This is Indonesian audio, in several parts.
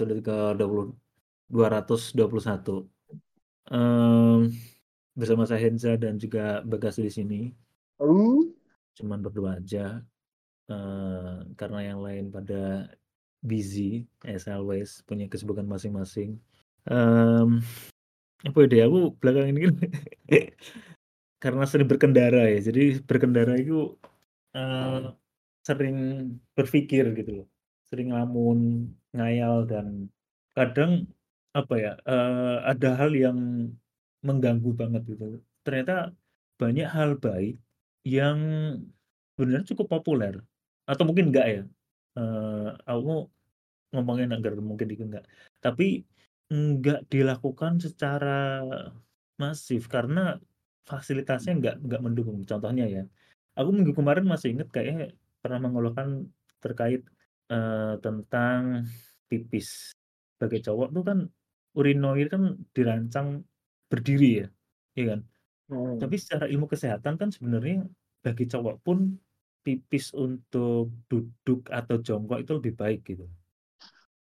episode ke-20 221. Mmm, bersama saya Henza dan juga Bagas di sini. Oh. Cuman berdua aja, eee, karena yang lain pada busy as always, punya kesibukan masing-masing. Mmm, apa deh, aku belakangan ini kan karena sering berkendara ya, jadi berkendara itu, eee, sering berpikir gitu loh, sering ngelamun, ngayal, dan kadang apa ya, eee, ada hal yang mengganggu banget gitu. Ternyata banyak hal baik yang sebenarnya cukup populer atau mungkin enggak ya, eee, aku ngomongin agar mungkin itu enggak, tapi enggak dilakukan secara masif karena fasilitasnya enggak enggak mendukung. Contohnya ya, aku minggu kemarin masih inget kayaknya pernah mengeluhkan terkait, eee, tentang pipis. Sebagai cowok tuh kan urinoir kan dirancang berdiri ya, iya kan? Hmm. Tapi secara ilmu kesehatan kan sebenarnya bagi cowok pun pipis untuk duduk atau jongkok itu lebih baik gitu.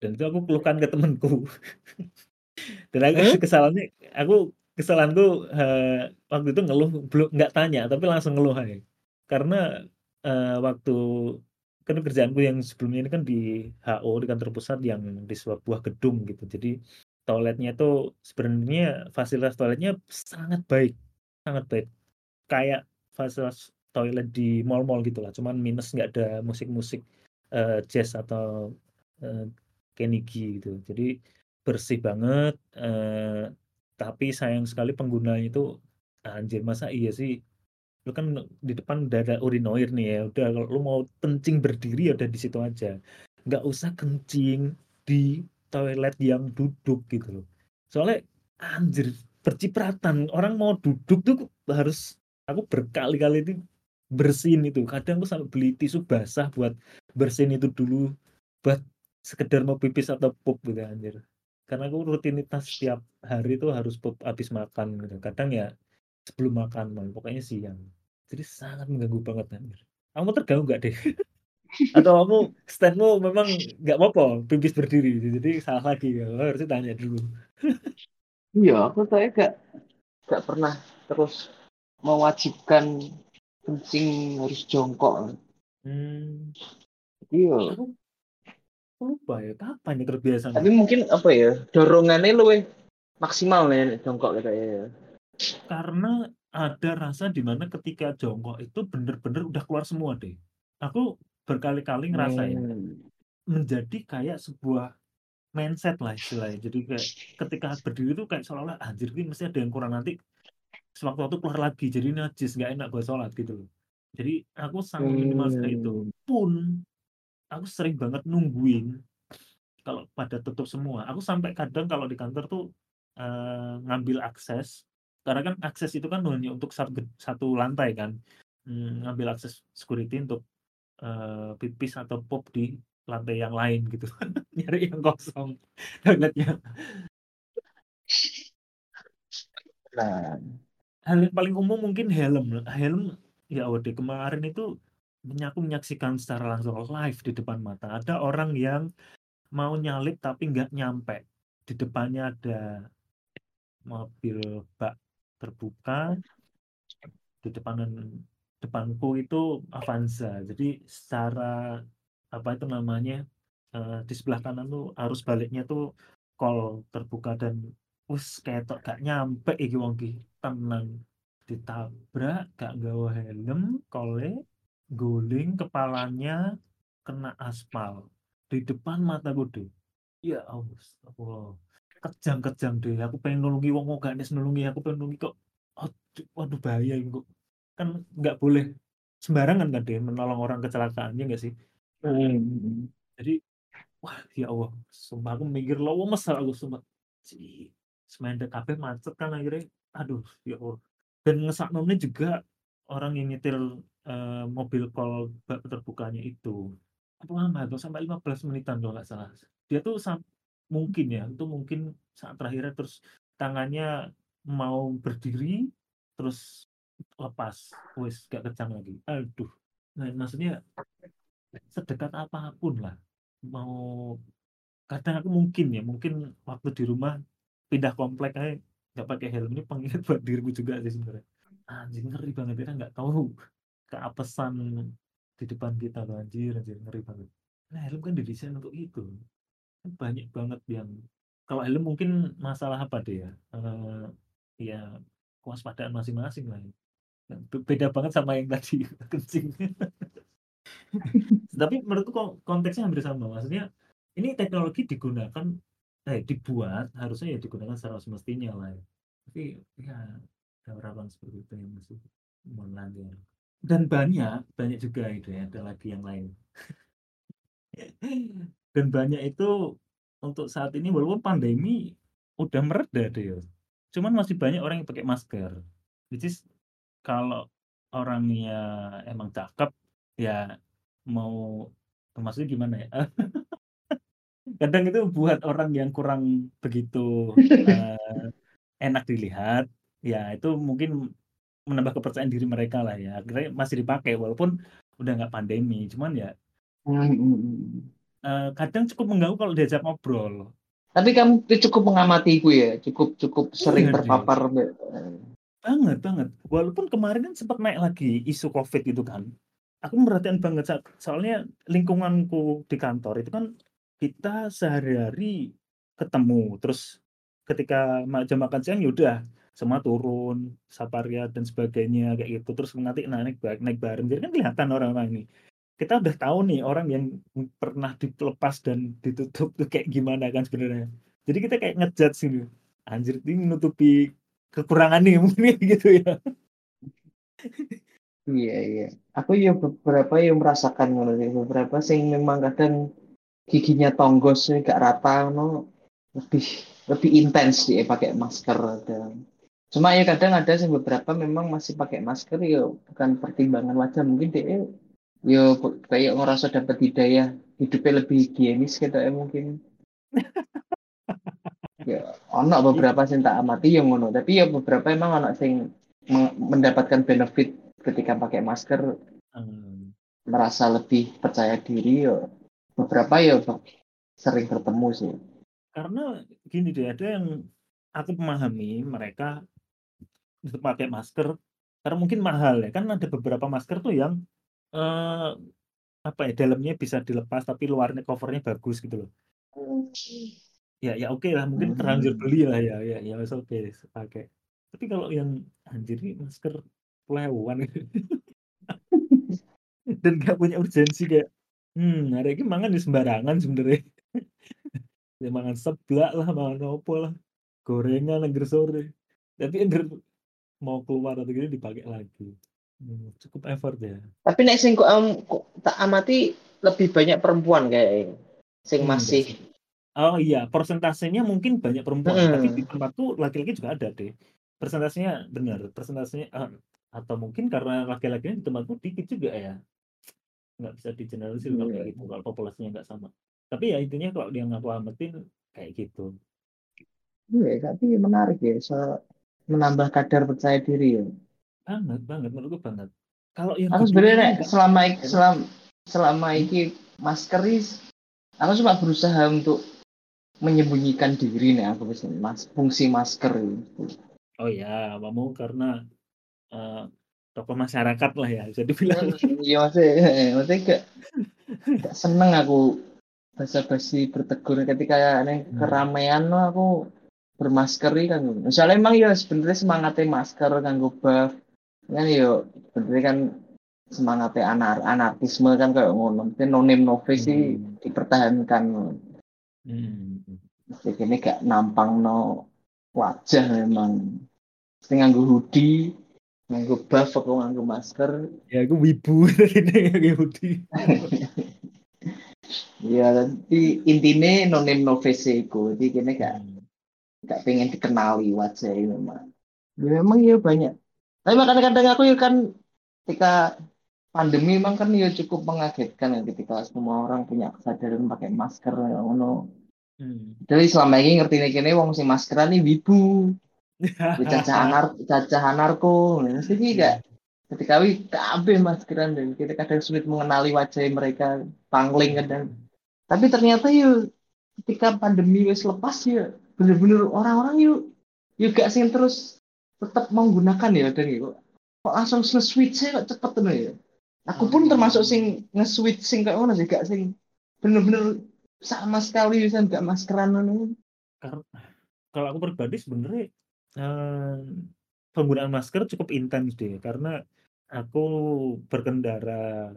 Dan itu aku keluhkan ke temenku. Dan aku Eh? kesalahannya aku kesalahanku, eee, waktu itu ngeluh belum nggak tanya, tapi langsung ngeluh aja. Karena, eee, waktu kan kerjaanku yang sebelumnya ini kan di HO, di kantor pusat yang di sebuah gedung gitu. Jadi toiletnya itu sebenarnya fasilitas toiletnya sangat baik sangat baik. Kayak fasilitas toilet di mall-mall gitulah, cuman minus nggak ada musik-musik, eee, jazz atau, Kenny G gitu. Jadi bersih banget, eee, tapi sayang sekali penggunanya itu, anjir masa iya sih, lu kan di depan udah ada urinoir nih ya, udah kalau lu mau kencing berdiri ya udah di situ aja. Nggak usah kencing di toilet yang duduk gitu loh. Soalnya anjir bercipratan, orang mau duduk tuh harus aku berkali-kali itu bersihin itu, kadang aku sampai beli tisu basah buat bersihin itu dulu, buat sekedar mau pipis atau pup gitu anjir. Karena aku rutinitas setiap hari itu harus pup habis makan gitu, kadang ya sebelum makan pokoknya siang. Jadi sangat mengganggu banget anjir. Kamu terganggu nggak deh? Atau kamu stand-mu memang nggak apa-apa pipis berdiri, jadi salah lagi ya, harusnya tanya dulu. Iya, aku kayaknya nggak nggak pernah terus mewajibkan kencing harus jongkok. Mmm. Iya. Aku lupa ya, kapan ya kebiasaannya? Tapi mungkin apa ya, dorongannya luwih maksimal ya nek jongkok kayaknya ya. Karena ada rasa di mana ketika jongkok itu bener-bener udah keluar semua deh. Aku berkali-kali ngerasain, Mmm. menjadi kayak sebuah mindset-lah istilahnya. Jadi kayak ketika berdiri itu kayak seolah-olah, "Anjir ini mesti ada yang kurang, nanti sewaktu-waktu keluar lagi, jadi najis, nggak enak buat sholat," gitu loh. Jadi aku sangat meminimalkan itu. Mmm. Pun, aku sering banget nungguin kalau pada tutup semua. Aku sampai kadang kalau di kantor tuh, eee, ngambil akses, karena kan akses itu kan hanya untuk sat ged satu lantai kan, mmm, ngambil akses security untuk, eee, pipis atau pup di lantai yang lain gitu. Nyari yang kosong toiletnya. Nah. Hal yang paling umum mungkin helm. Helm, ya deh, kemarin itu aku menyaksikan secara langsung live di depan mata, ada orang yang mau nyalip tapi nggak nyampe. Di depannya ada mobil bak terbuka, di depanan depanku itu Avanza. Jadi secara apa itu namanya, eee, di sebelah kanan tuh arus baliknya tuh kol terbuka dan wes ketok gak nyampe iki wong iki, tenan. Ditabrak gak nggawa helm, kole guling kepalanya kena aspal di depan mataku deh. Ya Allah. Kejang-kejang deh, aku pengen nulungi wong gak niat nulungi, aku pengen nulungi kok aduh, waduh bahaya ini kok. Kan nggak boleh sembarangan kan deh menolong orang kecelakaan, iya nggak sih? Mhm. Jadi, wah ya Allah, sumpah aku mikir lemes aku sumpah. Ci semendek kabeh macet kan akhirnya, aduh ya Allah. Dan ngesaknono juga orang yang nyetir, eee, mobil kol bak terbukanya itu, itu lama tuh sampai 15 menitan kalau nggak salah. Dia tuh sam mungkin ya, itu mungkin saat terakhirnya terus tangannya mau berdiri, terus lepas, wes gak kencang lagi. Aduh, nah maksudnya sedekat apa pun lah mau kadang aku mungkin ya, mungkin waktu di rumah pindah komplek aja nggak pakai helm ini pengingat buat diriku juga sih sebenarnya. Anjing ngeri banget kita nggak tahu keapesan di depan kita loh anjir, anjir ngeri banget. Nah, helm kan didesain untuk itu. Kan banyak banget yang kalau helm mungkin masalah apa deh ya? eh ya kewaspadaan masing-masing lah ya. Nah, beda banget sama yang tadi kencing. Tapi menurutku kok konteksnya hampir sama. Maksudnya ini teknologi digunakan eh dibuat harusnya ya digunakan secara semestinya lah ya. Tapi ya harapan seperti itu yang masih melanggar. Dan banyak, banyak juga itu ya, ada lagi yang lain. Dan banyak itu untuk saat ini walaupun pandemi udah mereda deh. Cuman masih banyak orang yang pakai masker. Which is kalau orangnya emang cakep ya mau maksudnya gimana ya? Kadang itu buat orang yang kurang begitu uh, enak dilihat, ya itu mungkin menambah kepercayaan diri mereka lah ya. Akhirnya masih dipakai walaupun udah nggak pandemi, cuman ya uh, kadang cukup mengganggu kalau diajak ngobrol. Tapi kamu cukup mengamati gue ya, cukup cukup sering iya, terpapar. Banget banget. Walaupun kemarin kan sempat naik lagi isu COVID itu kan. Aku merhatiin banget soalnya lingkunganku di kantor itu kan kita sehari-hari ketemu, terus ketika jam makan siang ya udah semua turun, saparia dan sebagainya kayak gitu, terus nanti naik naik bareng, jadi kan kelihatan orang-orang ini. Kita udah tahu nih orang yang pernah dilepas dan ditutup tuh kayak gimana kan sebenarnya. Jadi kita kayak ngejudge sini, anjir ini menutupi kekurangan nih mungkin gitu ya. Iya iya. Aku ya beberapa yang merasakan beberapa sih memang kadang giginya tonggos gak rata no lebih lebih intens sih pakai masker dan cuma ya kadang ada sih beberapa memang masih pakai masker ya bukan pertimbangan wajah mungkin dia yo kayak ngerasa dapat hidayah hidupnya lebih higienis gitu ya mungkin ya ono beberapa sih tak amati yang ngono tapi ya beberapa emang anak sing mendapatkan benefit ketika pakai masker hmm. merasa lebih percaya diri yo beberapa ya sering bertemu sih. Karena gini deh, ada yang aku memahami mereka untuk pakai masker karena mungkin mahal ya. Kan ada beberapa masker tuh yang eh, apa ya dalamnya bisa dilepas tapi luarnya covernya bagus gitu loh. Ya ya oke lah mungkin terlanjur hmm. beli lah ya ya ya oke okay, pakai. Tapi kalau yang anjir ini masker pelewan dan gak punya urgensi kayak Hmm, hari ini mangan di sembarangan sebenarnya. Ya mangan seblak lah, mangan opo lah, gorengan angger sore. Tapi angger mau keluar atau gini dipakai lagi. Hmm, cukup effort ya. Tapi nek sing kok um, tak amati lebih banyak perempuan kayak sing hmm, masih. Oh iya, persentasenya mungkin banyak perempuan, hmm. tapi di tempatku laki-laki juga ada deh. Persentasenya benar, persentasenya uh, atau mungkin karena laki-lakinya di tempatku dikit juga ya. Nggak bisa digeneralisir kalau kayak gitu kalau populasinya nggak sama. Tapi ya intinya kalau dia ngaku amatin kayak gitu. Iya tapi menarik ya so menambah kadar percaya diri ya banget banget menurutku banget. Kalau yang aku sebenarnya selama selama selama ini maskeris aku cuma berusaha untuk menyembunyikan diri nih aku bisa mas fungsi masker itu. Oh ya kamu karena uh, tokoh masyarakat lah ya bisa dibilang. Iya masih masih gak, gak seneng aku basa-basi bertegur ketika nih hmm. keramaian aku bermaskeri kan misalnya emang ya sebenarnya semangatnya masker kan buff kan yo sebenarnya kan semangatnya anar anarkisme kan kayak ngono. Tapi nonim novis sih hmm. dipertahankan. Hmm. jadi ini gak nampang no wajah memang. Nganggo hoodie nganggo buff aku nganggo masker. Ya aku wibu. Ini Yahudi ya tapi intinya nonim novese iku. Jadi kini gak hmm. gak pengen dikenali wajah memang ya, memang ya banyak tapi kadang-kadang aku ya kan ketika pandemi memang kan ya cukup mengagetkan ya ketika semua orang punya kesadaran pakai masker ya ngono. Hmm. jadi selama ini ngerti nih kini wong si maskeran nih wibu. Caca anar caca anarko mesti tidak ketika wi kabeh maskeran dan kita kadang sulit mengenali wajah mereka pangling kadang. Tapi ternyata yuk ketika pandemi wis lepas ya bener-bener orang-orang yuk yuk gak sing terus tetap menggunakan ya dan kok kok langsung nge-switch kok cepet tuh ya? Aku pun termasuk sing nge-switch sing kayak mana sih gak sing bener-bener sama sekali bisa gak maskeran Karena kalau aku pribadi sebenarnya eh, penggunaan masker cukup intens deh karena aku berkendara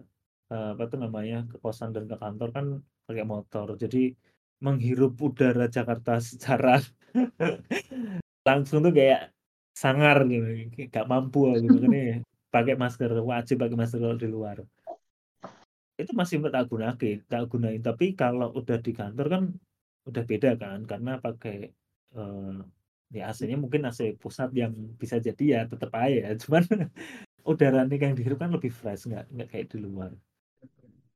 eh, apa tuh namanya ke kosan dan ke kantor kan pakai motor. Jadi menghirup udara Jakarta secara langsung tuh kayak sangar gitu kayak gak mampu aku makanya pakai masker wajib pakai masker kalau di luar. Itu masih tak gunain tak gunain. Tapi kalau udah di kantor kan udah beda kan karena pakai eh, ya AC-nya mungkin AC pusat yang bisa jadi ya tetap aja ya. Cuman udara nih yang dihirup kan lebih fresh nggak nggak kayak di luar.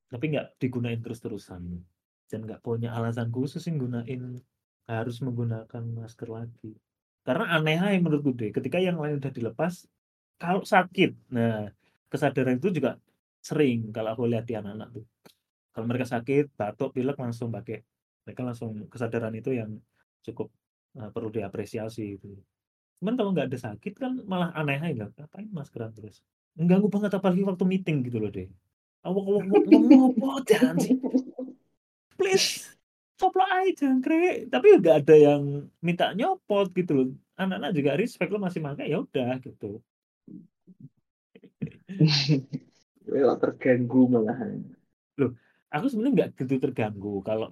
Tapi nggak digunain terus-terusan. Dan nggak punya alasan khusus yang gunain harus menggunakan masker lagi karena aneh aja menurutku deh ketika yang lain udah dilepas kalau sakit nah kesadaran itu juga sering kalau aku lihat di anak-anak tuh. Kalau mereka sakit batuk pilek langsung pakai mereka langsung kesadaran itu yang cukup uh, perlu diapresiasi gitu. Cuman kalau nggak ada sakit kan malah aneh aja ngapain maskeran terus. Mengganggu banget apalagi waktu meeting gitu loh deh. Awak awak ngomong apa jangan sih please coplok aja jangkrik. Tapi nggak ada yang minta nyopot gitu loh. Anak-anak juga respect lo masih pakai ya udah gitu. Wah, terganggu malahan. Aku sebenarnya nggak gitu terganggu kalau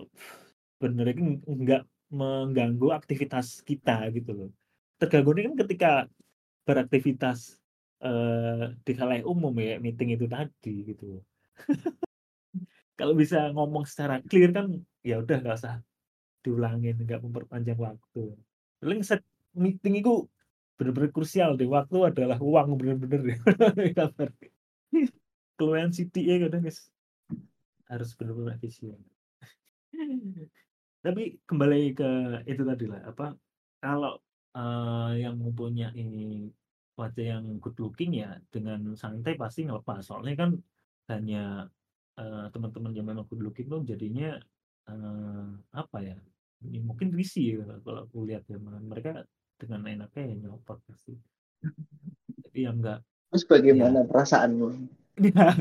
bener ini nggak mengganggu aktivitas kita gitu loh. Terganggu ini kan ketika beraktivitas eh, di khalayak umum ya meeting itu tadi gitu loh. kalau bisa ngomong secara clear kan ya udah nggak usah diulangin nggak memperpanjang waktu. Paling set meeting itu bener-bener krusial deh. Waktu adalah uang bener-bener deh. Kabar keluhan CTA kadang guys harus bener-bener efisien. Tapi kembali ke itu tadi lah apa kalau eh, yang mempunyai wajah yang good looking ya dengan santai pasti ngelepas soalnya kan hanya eh, teman-teman yang memang good looking tuh jadinya eh, apa ya ya mungkin risih ya kalau aku lihat ya mereka dengan enaknya ya nyopot pasti. Tapi yang enggak. Terus bagaimana perasaanmu? Ya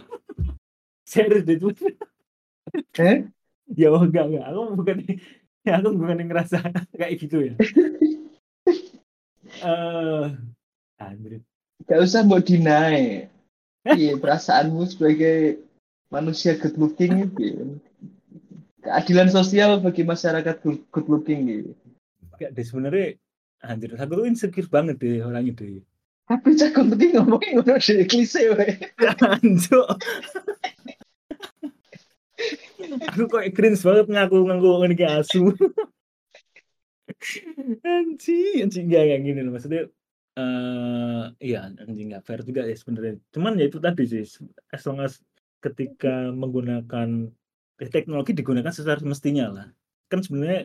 serius deh tuh eh? Ya oh, enggak enggak. Aku bukan ya aku bukan yang ngerasa kayak gitu ya. Eh anjir gak usah mau deny iya perasaanmu sebagai manusia good looking itu keadilan sosial bagi masyarakat good, looking gitu enggak deh sebenarnya anjir aku tuh insecure banget deh orang itu tapi cak penting ngomongin ngono deh klise wae anjo aku kok cringe banget ngaku ngaku ini kayak asu. Anjing anjing enggak kayak gini loh maksudnya eh iya anjing nggak fair juga ya sebenarnya. Cuman ya itu tadi sih as long as ketika menggunakan eh, teknologi digunakan secara semestinya lah. Kan sebenarnya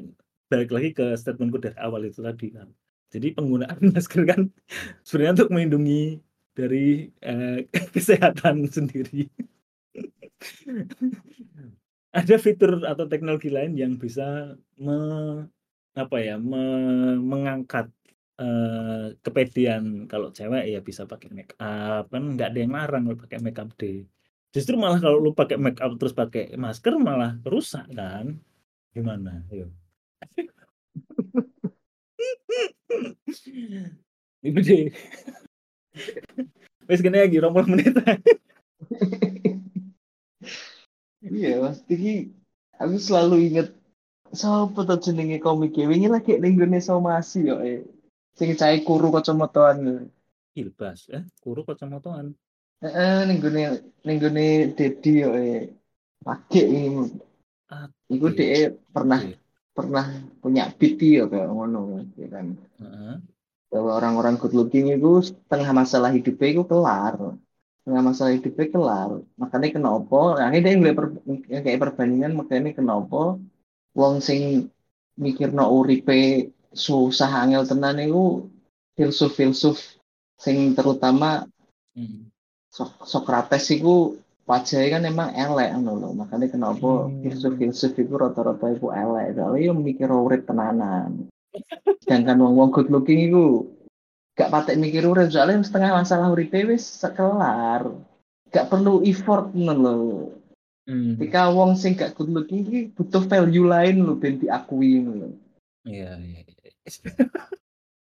balik lagi ke statementku dari awal itu tadi kan. Jadi penggunaan masker kan sebenarnya untuk melindungi dari eh, kesehatan sendiri. Ada fitur atau teknologi lain yang bisa me, apa ya me, mengangkat eh, kepedean kalau cewek ya bisa pakai make up kan nggak ada yang larang lo pakai make up deh. Justru malah kalau lu pakai make up terus pakai masker malah rusak kan? Gimana? Yuk itu deh wes kena lagi rompol menit. Iya pasti aku selalu inget siapa tuh jenenge komik ya wingi lagi ning gone somasi yo eh sing cahe kuru kacamataan ilbas eh? Kuru kacamataan heeh ning gone ning gone Dedi yo eh. Lagi ini iku dhek pernah Iya. pernah punya PT ya kayak ngono ya kan. Heeh. bahwa orang-orang good looking itu setengah masalah hidupnya itu kelar. Setengah masalah hidupnya kelar. Makanya kenapa nah ini dia yang mulai per, kayak perbandingan makanya kenapa wong sing mikir no uripe susah angel tenan itu filsuf-filsuf sing terutama Hmm. Sok- Sokrates itu wajahnya kan emang elek ngono lho. Makanya kenapa Hmm. filsuf-filsuf iku rata-rata iku elek. Soalnya yo mikir urip tenanan. Sedangkan wong-wong good looking iku gak patek mikir urip soalnya setengah masalah uripe wis kelar. Gak perlu effort ngono lho. Hmm. Ketika wong sing gak good looking iki butuh value lain lho ben diakui ngono lho. Iya, iya, iya.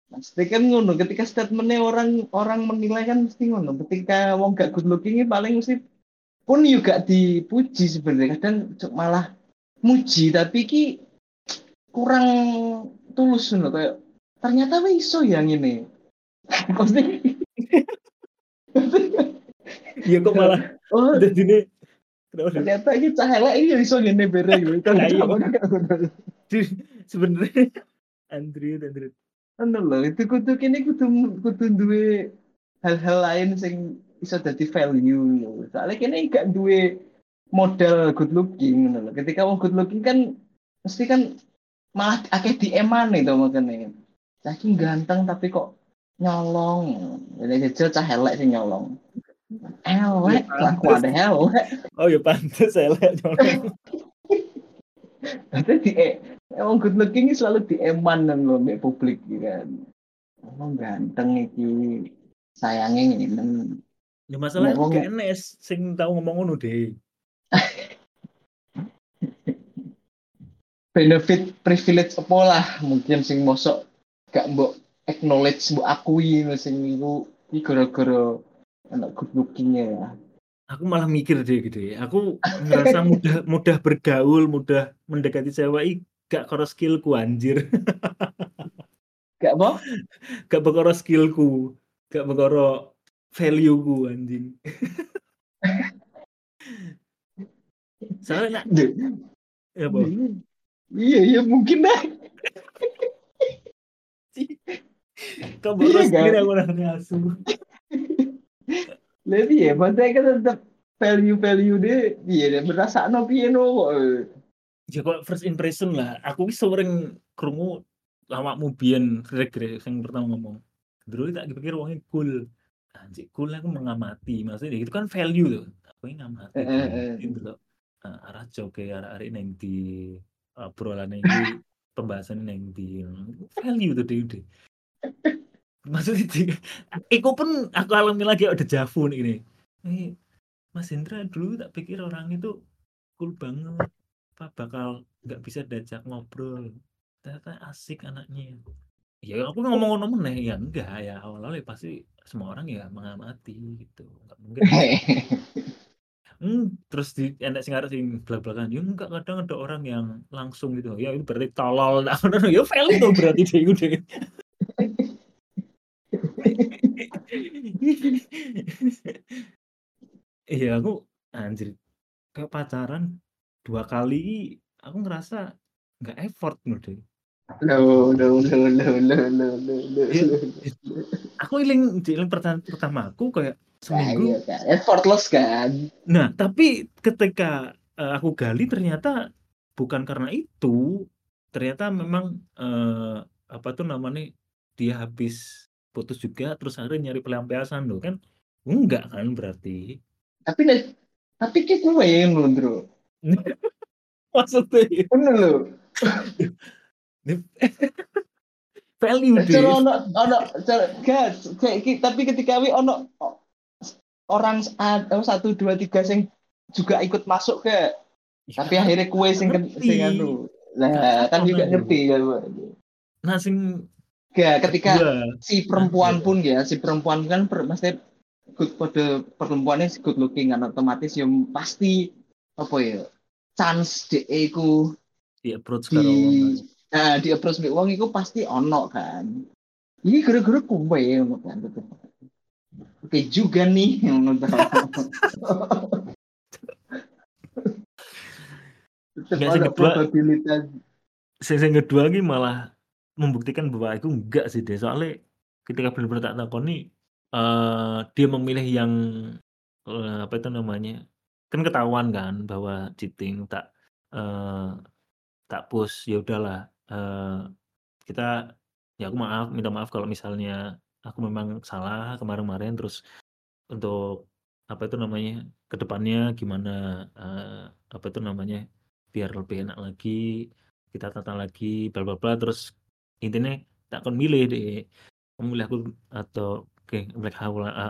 Pasti kan ngono ketika statementnya orang orang menilai kan mesti ngono. Ketika wong gak good looking ini paling mesti pun juga dipuji sebenarnya kadang malah muji tapi ki kurang tulus ngono kayak ternyata wis iso yang ini. Pasti Iya kok malah oh sih? Ternyata ini cah elek ini iso ngene bere gitu. Kan iya. Sebenarnya Andrew, Andrew. Anu lho, itu kudu kene kudu kudu duwe hal-hal lain sing iso dadi value. Soalnya kene gak duwe modal good looking lho. Ketika wong good looking kan mesti kan malah akeh diemane to makane. Saking ganteng tapi kok nyolong. Jadi jajal cah elek sing nyolong. Elek, kelakuan elek. Oh ya pantes lihat nyolong. Berarti di wong good looking selalu dieman nang mek publik iki kan. Oh ganteng iki. Sayangnya ngene. Ya masalah wong- gak enes sing tau ngomong ngono deh. benefit privilege apa lah mungkin sing mosok gak mbok acknowledge mbok akui sing iku iki gara-gara anak good lookingnya ya. Aku malah mikir deh gitu ya. Aku ngerasa mudah mudah bergaul, mudah mendekati cewek gak karo skillku anjir. Gak apa? Gak bekoro skillku, gak bekoro value-ku anjing. Soalnya nak, ya apa? Iya iya mungkin dah. Kau bekoro Iya, kan? aku nang Lebih ya, maksudnya kan tetap value-value deh, iya deh berasa no piye no kok. Ya kok first impression lah. Aku wis sering krungu awakmu biyen rek sing pertama ngomong. Dulu tak pikir wongnya cool. Anjir cool aku mengamati. Maksudnya itu kan value tuh. Aku ini ngamati. Eh, eh, eh. Itu loh. Ah, arah joke arah-arah neng di obrolan ini pembahasan neng di value tuh deh. Maksudnya Iku pun aku alami lagi ada javu nih ini. Mas Hendra dulu tak pikir orang itu cool banget. Apa bakal nggak bisa diajak ngobrol? Ternyata asik anaknya. Ya aku ngomong ngomong meneh. Ya enggak. Ya awal-awal ya pasti semua orang ya mengamati gitu. Nggak mungkin. Hmm, terus di enak sing arep sing belak-belakan ya enggak kadang ada orang yang langsung gitu. Ya itu berarti tolol. Ya valid tuh berarti deh itu deh iya aku anjir kayak pacaran dua kali aku ngerasa nggak effort loh deh Lo lo lo lo lo lo lo aku iling iling pertama pertama aku kayak Nah, seminggu iya kan. Effortless kan. nah tapi ketika eh, aku gali ternyata bukan karena itu ternyata memang eh, apa tuh namanya dia habis putus juga terus akhirnya nyari pelampiasan loh kan? Enggak kan berarti? Tapi tapi kayak gue yang lo bro. maksudnya? Bener lo. value deh Cara ono ono cara gas tapi ketika wi ono orang satu dua tiga sing juga ikut masuk ke tapi akhirnya kue sing sing anu. Lah kan juga ngerti ya nah sing Gak, ketika kedua, si perempuan Iya. pun ya si perempuan kan per, mesti good pada perempuannya si good looking kan otomatis yang pasti apa ya chance de iku di approach di nah di approach mbek wong iku pasti ono kan. Ini gara-gara kue ngono kan oke juga nih ngono Nggak, sing ada kedua- probabilitas. Sing kedua lagi malah membuktikan bahwa itu enggak sih deh soalnya ketika benar-benar tak takoni eh dia memilih yang eh, apa itu namanya kan ketahuan kan bahwa cheating tak eh, tak push ya udahlah eh, kita ya aku maaf minta maaf kalau misalnya aku memang salah kemarin-kemarin terus untuk apa itu namanya ke depannya gimana, eee, apa itu namanya, biar lebih enak lagi, kita tata lagi bla bla bla, terus intinya tak kon milih deh, kamu milih aku atau oke milih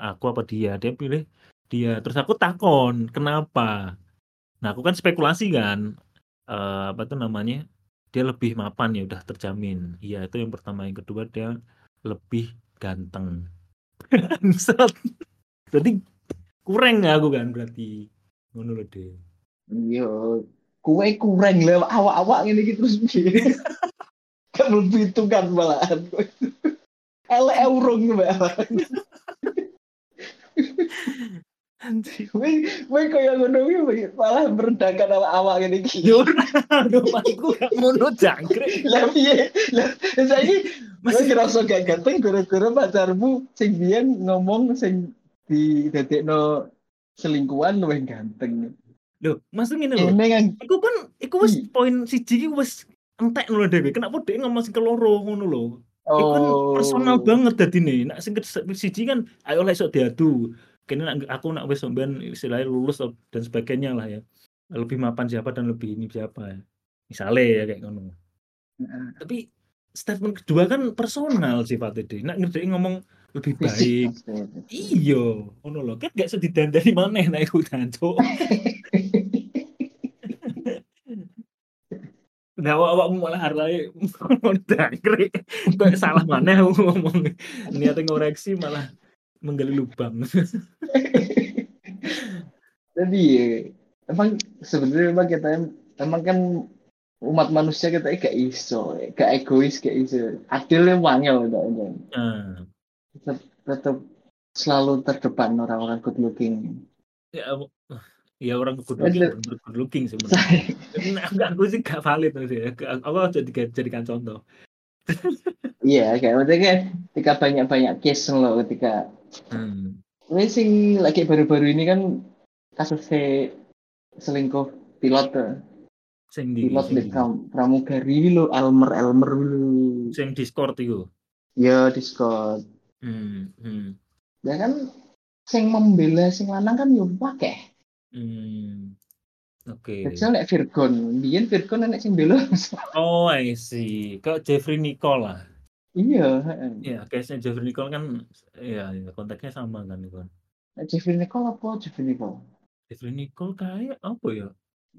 aku apa dia, dia pilih dia, terus aku takon, "Kenapa?" Nah, aku kan spekulasi kan, eee, apa tuh namanya, dia lebih mapan, ya udah terjamin. Iya, itu yang pertama, yang kedua dia lebih ganteng. Berarti kurang aku kan berarti, lho, Dek. Iya, kowe kurang lho awak-awak ngene iki terus Kan lebih itu kan malahan kowe. Elek urung malahan. Anjir. Kowe kaya ngono kuwi malah merendahkan awak-awak ngene iki. Yo aku gak ngono jangkrik. Lah piye? Lah saiki masih ngerasa gak ganteng gara-gara pacarmu sing biyen ngomong sing didadekno selingkuhan luwih ganteng. Loh, maksud ngene lho. Ini kan Iku kan iku wis Hmm. poin siji iki wis entek lho dhewe. Kenapa dhek ngomong sing keloro ngono lho. Iku kan personal Oh. banget dadine. Nek sing ke siji kan ayo lah esuk diadu. Kene nek aku nak wis sampean istilahnya lulus dan sebagainya lah ya. Lebih mapan siapa dan lebih ini siapa. Misale ya kayak ngono. Heeh. Tapi statement kedua kan personal sifatnya deh. Nek ngedek ngomong lebih baik. Iya, ngono lho. Kan gak sedih dandani maneh nek iku danco. Nah, awakmu malah hartae dangkrik. Kok salah maneh aku ngomong. Niate ngoreksi malah menggali lubang. Jadi ya, emang sebenarnya memang kita emang kan umat manusia kita gak iso, gak egois, gak iso. Adilnya wangel gitu. Nah, Tetap, tetap selalu terdepan orang-orang good looking. ya ya orang good looking, good looking sebenarnya. Enggak, aku sih gak valid sih ya. Aku jadi jadikan contoh. Iya, kayak maksudnya kan ketika banyak-banyak case loh ketika Hmm. ini sing lagi baru-baru ini kan kasus selingkuh pilot tuh. Sing di pilot di di- pram- pramugari lo Elmer Elmer lo sing Discord iku. ya Discord Hmm, hmm. ya kan sing membela sing lanang kan yo akeh Hmm. Oke. Kecil nek Virgon, biyen Virgon nek sing bela. Oh, I see. Kok Jeffrey Nicole lah. iya, heeh. Ya, case-nya Jeffrey Nicole kan ya, ya konteksnya sama kan itu kan. Jeffrey Nicole apa Jeffrey Nicole? Jeffrey Nicole kayak apa ya?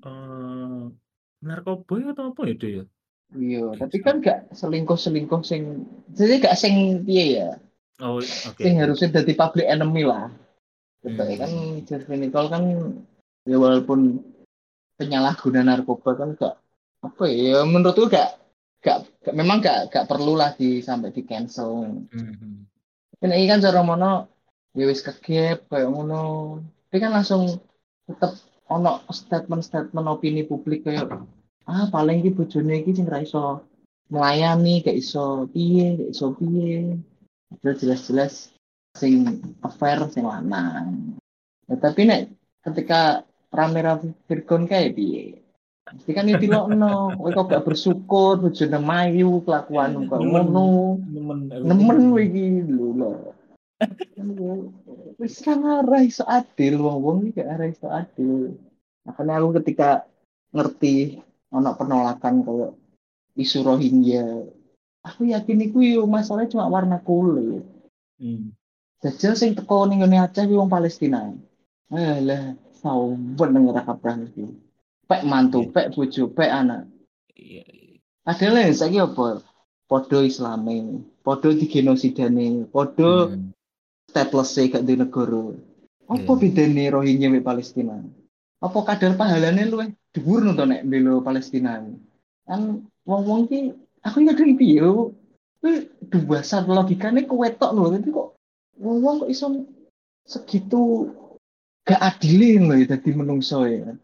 Eh narkoba atau apa ya dia ya? Iya, tapi kan gak selingkuh-selingkuh sing jadi gak sing piye ya. Oh, oke. Sing harusnya jadi public enemy lah. Hmm. ya kan Jeffrey Nicole kan ya walaupun penyalahguna narkoba kan gak apa ya menurutku gak gak, gak memang gak gak perlu lah di sampai di cancel. Hmm. Kan ini kan cara mono ya wis kegep kayak ngono. Tapi kan langsung tetep ono statement-statement opini publik kayak ah paling iki bojone iki sing ra iso melayani gak iso piye gak iso piye. Itu jelas-jelas sing affair sing lanang. Ya, tapi nek ketika rame-rame Virgon kayak piye? Pasti kan itu no, kowe kok gak bersyukur bojone mayu kelakuan kok Nemen. ngono Nemen. nemen iki lho lho. Wis kan ora iso adil wong-wong iki gak ora iso adil. Makanya aku ketika ngerti ono penolakan kayak isu Rohingya, aku yakin iku yo masalahnya cuma warna kulit. Hmm. Jajal sing teko ning ngene Aceh kuwi wong Palestina. Alah, sawen nang ora kaprah iki. Pek mantu, pek bojo, pek anak. Iya, iya. Padahal ya saiki apa? Podo Islame, podo digenosidane, podo Hmm. stateless e gak di negara. Apa Iya. bedane Rohingya mbek Palestina? Apa kadar pahalane luwih dhuwur to nek bela Palestina? Kan wong-wong ki aku ngerti piye. Kuwi dua logikane kewetok lho, tapi kok wong-wong kok iso segitu gak adilin lho ya dadi menungso ya.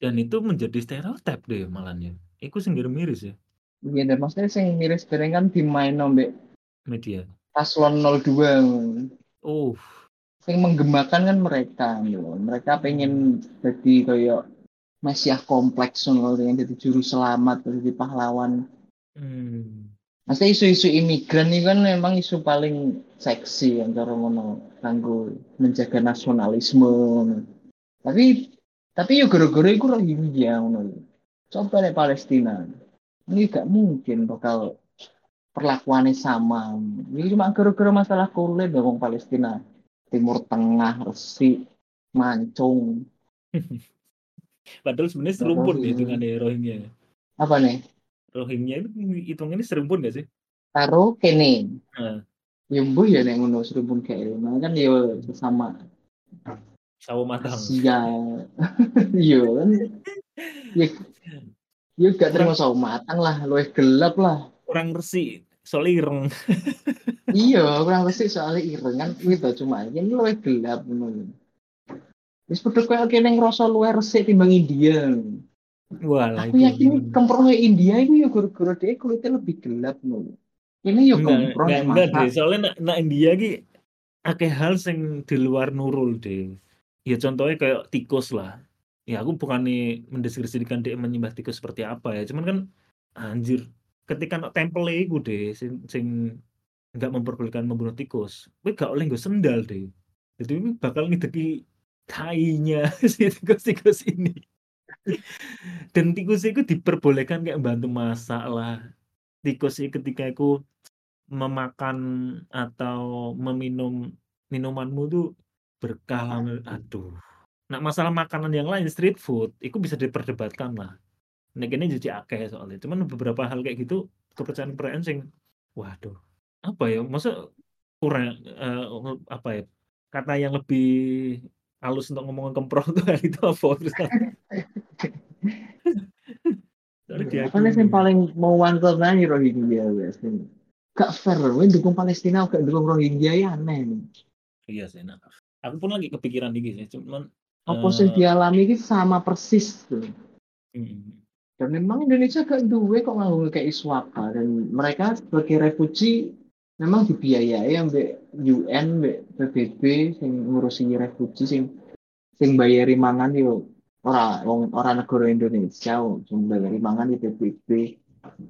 Dan itu menjadi stereotip deh malahnya. Iku sing miris ya Iya, dan maksudnya sing miris bareng kan dimain mbek media. paslon 02. Oh, Sing menggemakan kan mereka lho. Mereka pengen jadi kayak Mesiah kompleks loh, pengen jadi juru selamat, jadi pahlawan. hmm. Maksudnya isu-isu imigran ini kan memang isu paling seksi yang cara ngono kanggo menjaga nasionalisme. Tapi tapi yo gara-gara iku Rohingya ngono. lho. Coba nih Palestina. Ini gak mungkin bakal perlakuannya sama. Ini cuma gara-gara masalah kulit dong Palestina. Timur Tengah, Resik, Mancung. Padahal sebenarnya serumpun ya hitungannya Rohingya. Apa nih? Rohingya itu hitungannya serumpun gak sih? Karo kene. Nah, Ya ya nek ngono serubun kayak nah, kan ya sesama sawo matang. Asia. Iya kan. Ya, ya gak terima sawo matang lah, luwih gelap lah. Kurang resik, soalnya ireng. iya, kurang resik soalnya ireng kan gitu cuma ini luwih gelap ngono. Wis padha koyo kene ngrasa luwih resik timbang India. Walah, Aku yakin kemprohe India itu ya gara-gara dia kulitnya lebih gelap ngono. Ini enggak, kemproh enggak, enggak deh. Soalnya nak, nak India ki akeh hal sing di luar nurul deh. Ya contohnya kayak tikus lah. Ya aku bukannya mendeskripsikan dia menyembah tikus seperti apa ya. Cuman kan anjir, ketika nak temple iku deh sing, sing nggak memperbolehkan membunuh tikus, kowe gak oleh nggo sendal deh. Jadi ini bakal ngideki tainya si tikus-tikus ini. Dan tikus itu diperbolehkan kayak bantu masak lah. Tikus itu ketika aku memakan atau meminum minumanmu tuh berkah lah. Aduh. Nah masalah makanan yang lain street food itu bisa diperdebatkan lah. Nek ini jadi akeh soalnya. Cuman beberapa hal kayak gitu kepercayaan-kepercayaan sing waduh. Apa ya? Masa kurang eh, apa ya? Kata yang lebih halus untuk ngomongin kemproh tuh itu apa terus Soalnya Apa nih diakui. yang paling mau wantel nanya Rohingya guys? Gak fair, gue dukung Palestina, gak dukung Rohingya ya aneh. nih. Iya sih, nah. Aku pun lagi kepikiran dikit sih, cuman Apa sih eh, dialami ini sama persis tuh. mm, Dan memang Indonesia gak duwe kok nganggo kayak Iswaka dan mereka sebagai refugee memang dibiayai ambek UN, ambek PBB sing ngurusi refugee sing sing bayari mangan yo ora wong ora negara Indonesia sing bayari mangan di PBB.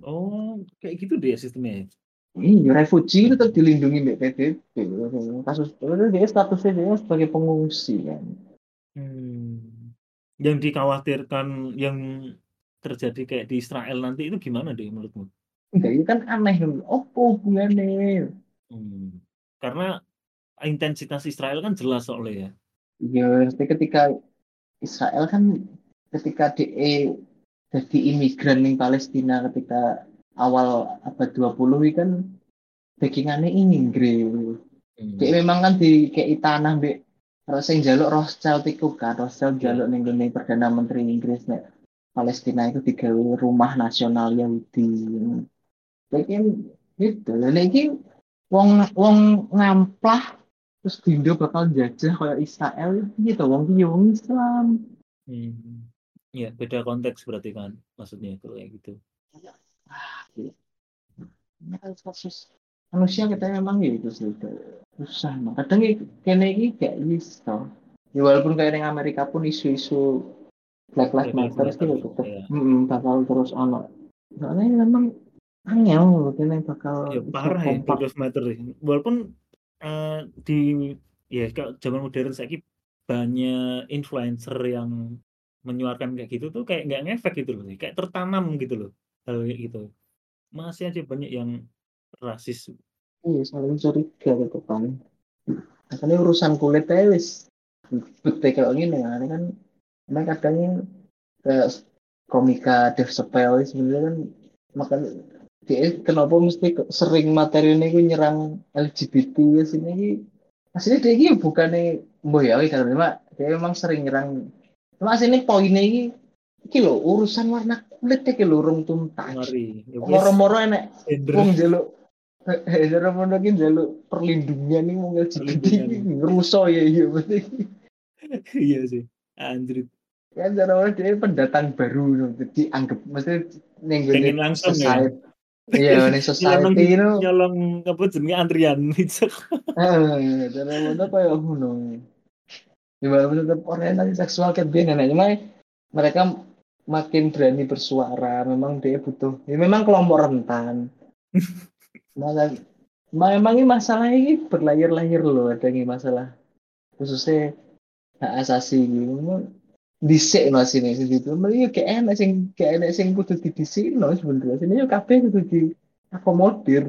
oh kayak gitu deh sistemnya. Iya, refugee itu tetap dilindungi PBB. Kasus itu dia statusnya dia sebagai pengungsi kan. Hmm. Yang dikhawatirkan yang terjadi kayak di Israel nanti itu gimana deh menurutmu? Enggak, itu kan aneh. Apa hubungannya? Hmm. Karena intensitas Israel kan jelas soalnya ya. Ya, tapi ketika Israel kan ketika DE jadi imigran di Palestina ketika awal abad 20 ini kan backingannya Inggris. Hmm. Memang kan di kayak tanah mbek terus sing jaluk Rothschild iku kan Rothschild Iya. jaluk ning gone perdana menteri Inggris nek Palestina itu digawe rumah nasional Yahudi. Jadi gitu. Dan iki wong wong ngamplah terus Indo bakal jajah kayak Israel gitu wong iki wong Islam. Hmm. Ya, beda konteks berarti kan maksudnya kalau kayak gitu. Ah. Ini kan kasus manusia kita memang gitu sih susah nah. kadang kene iki gak iso ya walaupun kayak yang Amerika pun isu-isu Black Lives Matter Matter, sih tetep iya. bakal terus ono soalnya memang angel kene bakal Ya parah ya. Black Lives Matter ya. Walaupun eh, di ya kalau zaman modern saya banyak influencer yang menyuarakan kayak gitu tuh kayak nggak ngefek gitu loh, kayak tertanam gitu loh hal kayak gitu. Masih aja banyak yang rasis. iya saling curiga gitu kan makanya urusan kulit wis bete kayak gini. Kan kan emang kadang kayak komika Dave Chappelle sebenarnya kan makanya dia kenapa mesti sering materi ini gue nyerang LGBT ya sini ini. Aslinya dia ini bukannya boy ya karena dia memang sering nyerang. Cuma aslinya poinnya ini lho urusan warna kulit iki lho urung tuntas Mari, ya moro-moro enek gender. wong jaluk eh moro-moro ki jaluk perlindungan nih wong LGBT ini ngeruso ya iya berarti iya sih. Anjir. kan cara orang dia pendatang baru jadi anggap maksudnya ning gone langsung ya. iya ning Nyolong society itu nyolong apa jenenge antrian itu. eh cara mana kayak ngono ya walaupun tetap orientasi seksual kan cuma mereka makin berani bersuara memang dia butuh ya memang kelompok rentan. Maka memang ini masalah ini berlayar-layar loh ada ini masalah. Khususnya hak asasi gitu dhisik no sini sing itu. Mriki gak enak sing gak enak sing kudu didisikno sebenarnya. Sini yo kabeh kudu diakomodir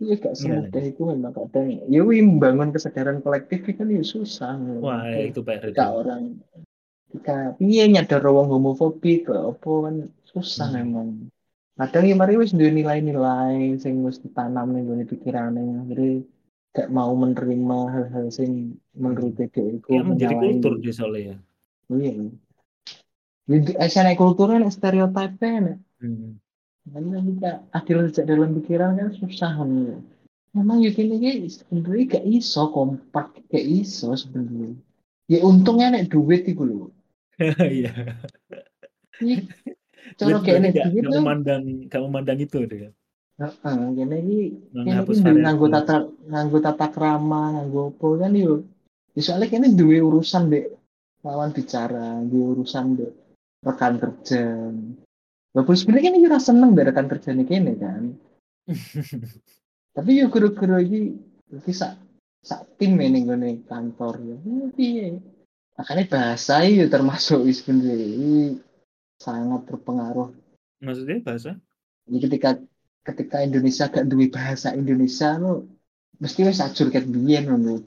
Iya gak Iya. semudah itu memang kadang ya wih membangun kesadaran kolektif kan ya susah. Wah, Kayak itu PR itu. ketika orang piye nyadar wong homofobik kok apa kan susah Hmm. memang. Kadang ya mari wis duwe nilai-nilai sing wis ditanam ning gone pikirane gak mau menerima hal-hal sing menurut dia iku Kayak menjadi kultur di soalnya ya. iya. Jadi asal kulturnya nek stereotipnya nek Hmm. karena kita adil sejak dalam pikiran kan susah kan memang ya gini gini sebenarnya gak iso kompak gak iso sebenarnya. Ya untungnya nek duit itu loh Iya. Ini cara kayak duit nggak tuh memandang nggak memandang itu dia. heeh gini iki kene Menghapus iki duwe variabel. nganggo tata nganggo tata krama nganggo apa kan yo. Ya soalnya kene duwe urusan dek. Lawan bicara duwe urusan dek. Rekan kerja. Walaupun sebenarnya kan kita seneng deh rekan kerja nih kene kan. Tapi yo guru-guru iki iki sak sak tim ning gone kantor. Ya Ya, piye makanya bahasa itu termasuk sebenarnya ini sangat berpengaruh Maksudnya bahasa? jadi ketika ketika Indonesia gak duwe bahasa Indonesia lo mesti wis ajur ket biyen ngono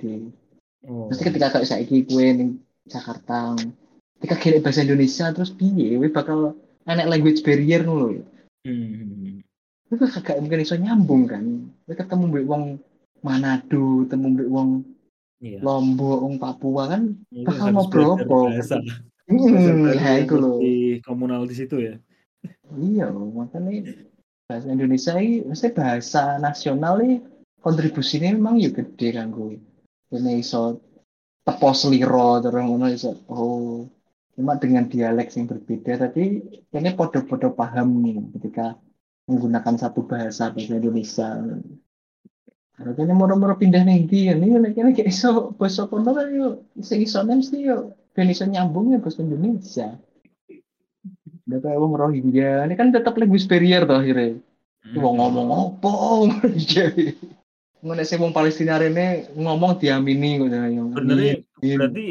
Oh. mesti ketika kayak saiki kue ning Jakarta ketika kira bahasa Indonesia terus piye we bakal enek language barrier ngono lho Hmm. itu kagak mungkin iso nyambung kan Kowe ketemu mbek wong Manado ketemu mbek wong Iya. Lombok wong Papua kan bakal hmm, baru nah yang iku lho lebih komunal di situ ya. iya makanya bahasa Indonesia ini mesti bahasa nasional ini kontribusinya memang ya gede kan gue ini iso tepo seliro terus ngono iso oh cuma dengan dialek yang berbeda tapi ini podo-podo paham nih ketika menggunakan satu bahasa bahasa Indonesia kini moro-moro pindah nih di ini kini kayak iso bahasa kono kan yo sing iso mesti yo ben iso nyambung ya bahasa Indonesia Udah kayak wong Rohingya, ini kan tetap language barrier toh akhirnya. Wong ngomong apa? Ngono sing wong Palestina rene ngomong diamini ngono ya. Sebenarnya Iya. berarti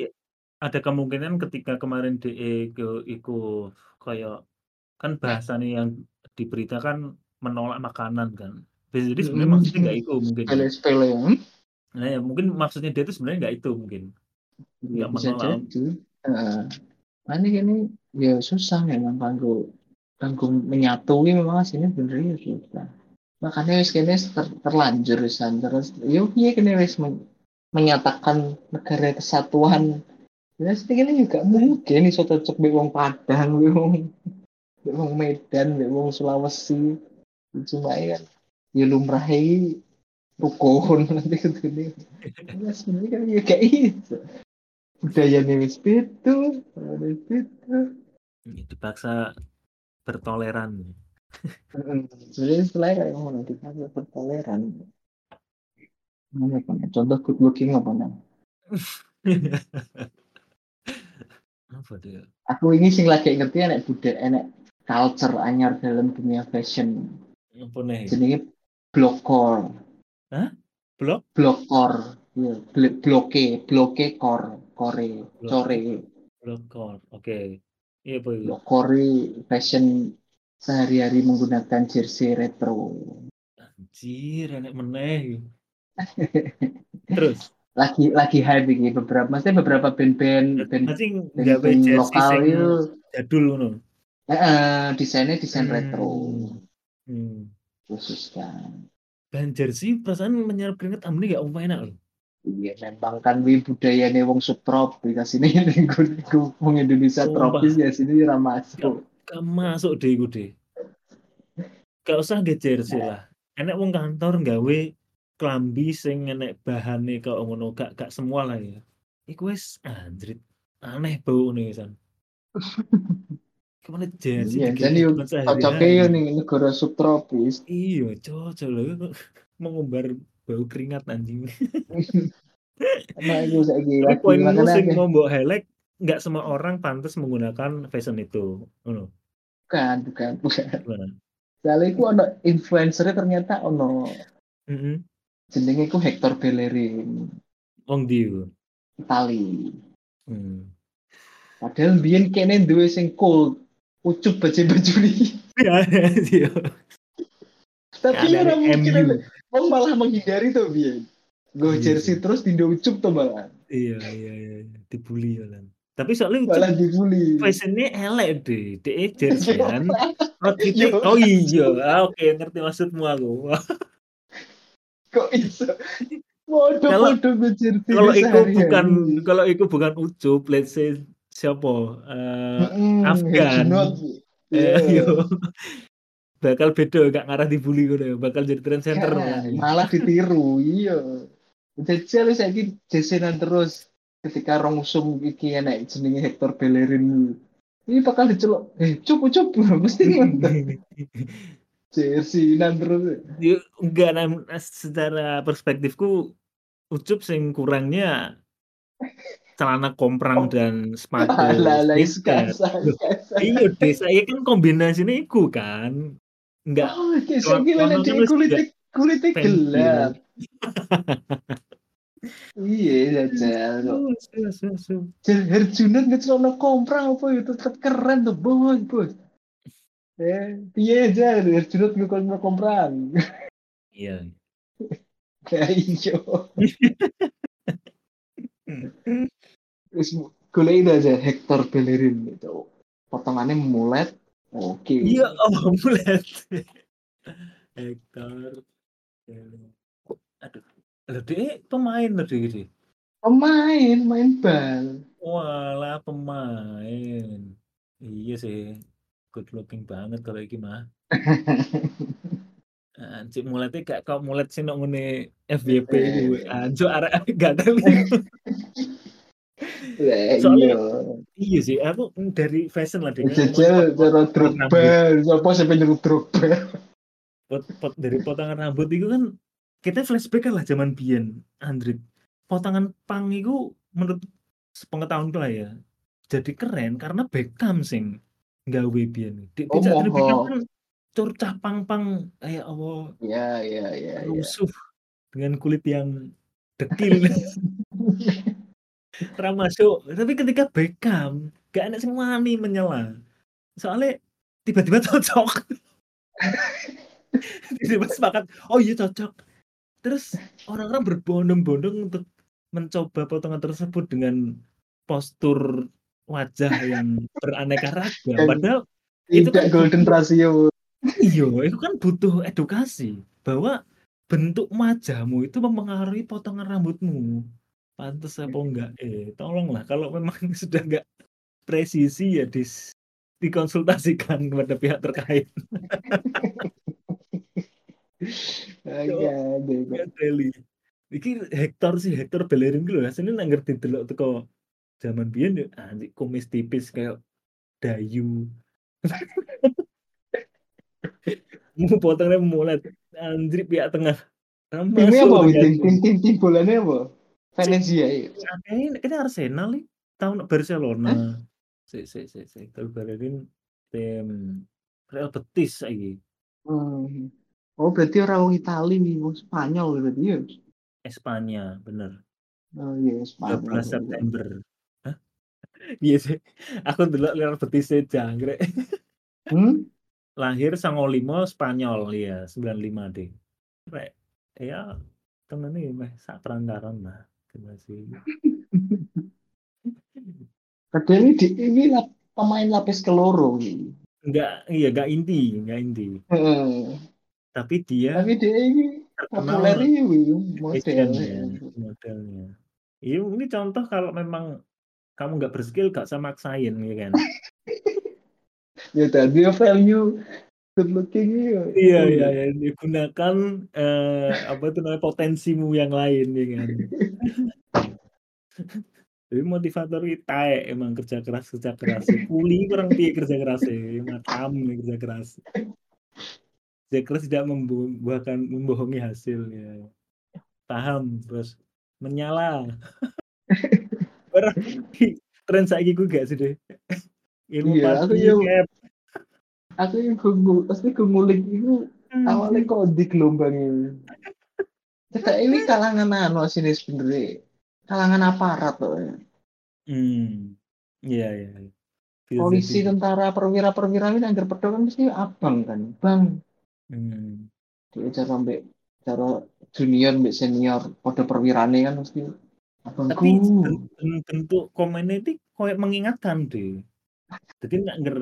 ada kemungkinan ketika kemarin DE ke iku kayak kan bahasanya yang diberitakan menolak makanan kan. Jadi sebenarnya maksudnya nggak itu mungkin. ya. Sepele-sepele ya. Hmm? Nah ya mungkin maksudnya dia itu sebenarnya nggak itu mungkin. Ya, Nggak bisa menolak. Nah, ini gini ya susah memang kanggo kanggo menyatui memang sini bener ya susah. Makanya wis kene ter- terlanjur wisan terus yo piye kene wis men- menyatakan negara kesatuan. Ya sedikit juga mungkin iso cocok mbek wong Padang, mbek wong Medan, mbek wong Sulawesi. Cuma ya kan ya lumrah iki rukun nanti ketemu. Ya sebenarnya kan ya kayak itu. Budayanya wis beda, wis beda. Dipaksa bertoleran. Heeh. Sebenarnya istilahnya kayak ngono kita harus bertoleran. Mana apa nih? Contoh good looking apa nih? Apa dia? Aku ini sing lagi ngerti enek budaya enek culture anyar dalam dunia fashion. Apa nih? Jenenge blokor. Blok? Blokor. Iya, bl- bloke, bloke kor, kore, core. Blokor. Oke. Iya apa itu? Blokore fashion sehari-hari menggunakan jersey retro. Anjir, enak meneh. Terus, lagi lagi hype ini beberapa maksudnya beberapa band-band band band, band jersey lokal itu jadul ngono. eh, eh, desainnya desain Hmm. retro Hmm. Khusus kan Bahan jersey perasaan menyerap keringet amne gak apa enak loh. iya memang kan wi budaya nih wong subtropis di sini wong Indonesia Sumpah. tropis ya sini ra masuk Gak masuk deh gue deh. Gak usah nge jersey lah. Enak wong kantor gawe klambi sing enek bahane kok ngono gak gak semua lah ya. Iku wis anjrit aneh bau nih san. Ke mana jersey iya jadi cocoknya yo nih negara subtropis Iya, cocok loh. Mengumbar bau keringat anjing. emang itu lagi poinmu sing mau highlight nggak semua orang pantas menggunakan fashion itu. Ngono. bukan bukan bukan soalnya itu ono influencernya ternyata ono Heeh. jenenge ku Hector Bellerin Wong di iku? Itali Hmm. Padahal biyen kene duwe sing cool. Ucup baju-baju iki. Iya, iya. Tapi Ada orang mungkin MU. ada, orang malah menghindari tuh biyen. Gue Iya jersey terus dindo ucup tuh malah. Iya, iya, iya, dibully kan. Tapi soalnya Ucup Malah dibully. fashionnya elek deh. Jerseyan. Oh, kita, Yo. oh iya, Ah, oke ngerti maksudmu aku. Kok iso? Waduh, Kalau- waduh jersey kalau itu bukan kalau itu bukan Ucup, let's say siapa? Mm-mm, Afgan. Eh, Iya. bakal beda gak ngarah dibully ngono ya. Bakal jadi trend center Ya, malah. ditiru, iya. Jajal saiki jesenan terus ketika rong usum iki enek jenenge Hector Bellerin. Ini bakal diceluk, eh cup cup mesti. Jersinan terus. Ya, enggak nam- secara perspektifku Ucup sing kurangnya celana komprang dan sepatu alah, sneaker. Iya deh, saya kan kombinasinya itu kan. Enggak Oh, Celana terus kulitnya kulitnya pensil. gelap. Iya, jajal. Oh. Jar Herjunot ngecelokno komprang apa ya tetep keren tuh, bos, bos. Eh, piye aja Herjunot ngecelokno komprang. Iya. Ya iya. Terus golek aja Hector Bellerin itu. Potongannya mulet. Oke. Iya, oh mulai. Hector. Aduh. Loh, dia pemain dia. dia. Pemain, main bal. Walah pemain. Iya sih. Good looking banget kalau iki mah. Anjir muletnya gak kau mulet sih nok ngene FYP gue. Anjir arek gak tahu. Soalnya- iya. Iya sih, aku dari fashion lah dengan Jajal cara Drogba, siapa sampai nyerut Drogba. pot, pot dari potongan rambut itu kan kita flashback kan lah zaman biyen Andrit potongan pang itu menurut sepengetahuan lah ya jadi keren karena Beckham sing gawe biyen di Oh, Beckham moho. kan curcah pang-pang kayak Allah iya, iya, iya. rusuh dengan kulit yang dekil ramasuk tapi ketika Beckham gak ada sing wani menyela. Soalnya tiba-tiba cocok. Tiba-tiba sepakat oh iya cocok. Terus orang-orang berbondong-bondong untuk mencoba potongan tersebut dengan postur wajah yang beraneka ragam. Padahal itu kan golden ratio. Iya, itu kan butuh edukasi bahwa bentuk wajahmu itu mempengaruhi potongan rambutmu. Pantes apa enggak? Eh, tolonglah kalau memang sudah enggak presisi ya dis dikonsultasikan kepada pihak terkait. Teli. Iki Hector sih, Hector Bellerin gitu. Aslinya nggak ngerti delok teko zaman biyen ya anjir kumis tipis kayak dayu. Mau potongnya mulet anjir pihak tengah. Timnya apa? Tim, tim, tim bolanya apa? Venezia ya. Kayaknya Arsenal nih tahun Barcelona. Si si si si Bellerin tim Real Betis lagi. Hmm. Oh berarti orang Itali nih, oh, Spanyol berarti ya. Espanya, bener. Oh iya, Spanyol. 12 September. Hah? Iya sih. Aku dulu Real Betis jangkrik. Hmm? Lahir sango limo Spanyol ya 95 deh. Rek, ya temen ini meh sak perantaran lah. Masih ini, di, ini pemain lapis keloro. ini. enggak iya enggak inti, enggak inti. Heeh. Tapi dia Tapi dia ini populer ini model. fashionnya, modelnya. Iya, ini contoh kalau memang kamu nggak berskill gak sama maksain ya kan. Ya tadi value good looking ya. Iya iya iya digunakan eh, apa itu namanya potensimu yang lain ya kan. Jadi motivator kita emang kerja keras kerja keras. Kuli kurang piye kerja keras macam nih kerja keras. Kerja keras tidak membuahkan membohongi hasil ya. Paham terus menyala. Orang tren saiki ku gak sih deh. Ilmu Iya, pasti. Aku yang gue pasti gue ngulik itu awalnya kok di gelombang ini. Kita ini kalangan anu sini sebenarnya kalangan aparat loh ya. Mmm, iya iya iya. Polisi, Filosofi. tentara, perwira-perwira ini anggar pedho kan mesti abang kan, "Bang" Mmm. Dhewe cara mbek cara junior mbek senior padha perwirane kan mesti, "Abangku" Tapi ben ben bentuk komennya itu kayak mengingatkan deh. Jadi nek ngger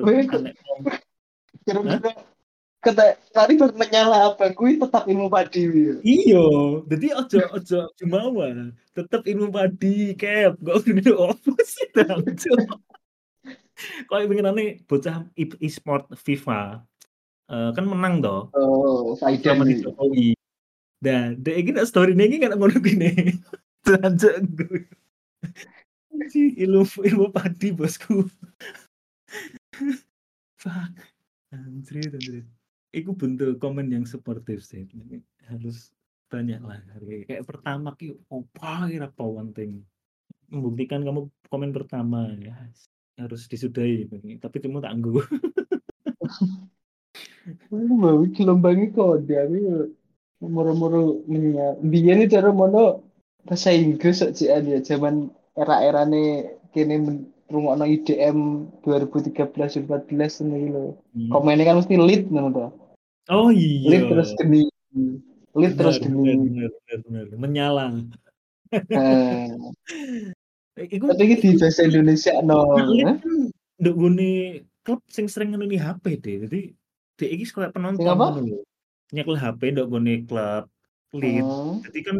kata tadi baru menyala abangku tetap ilmu padi? Iya, dadi ojo ojo jumawa, tetep ilmu padi, Kep, kok ngene opo sih, Jancuk. Kayak winginane bocah ip e-sport FIFA, eee, kan menang toh Oh, Faidan sama. Jokowi. Nah, dhek iki nek story-ne iki kan ngono ne. Jancuk gue. Ilmu ilmu padi Bosku. Fuck, anjrit anjrit. Iku bentuk komen yang suportif sih, harus banyaklah kayak kayak pertamax ki opo ki ra penting. Membuktikan kamu komen pertama ya harus disudahi, tapi tak nggo. Aku mau gelombangi kode aku moro-moro menyal. Biyen cara mono bahasa Inggris kok jikan ya jaman era-erane kene men ngrungokno IDM 2013, 14 ngono iki lho. Mmm. Komennya kan mesti lead ngono to. Oh Lead terus iya. geni, lead terus Bener bener geni. bener bener bener, menyala. E iku Tapi iki di bahasa lead Indonesiakno, nek lead hah? kan nduk nggone klub sing sering ngeneni HP deh, jadi dhek iki kayak penonton ngono. Nyekel HP nduk nggone klub, lead, Oh. dadi kan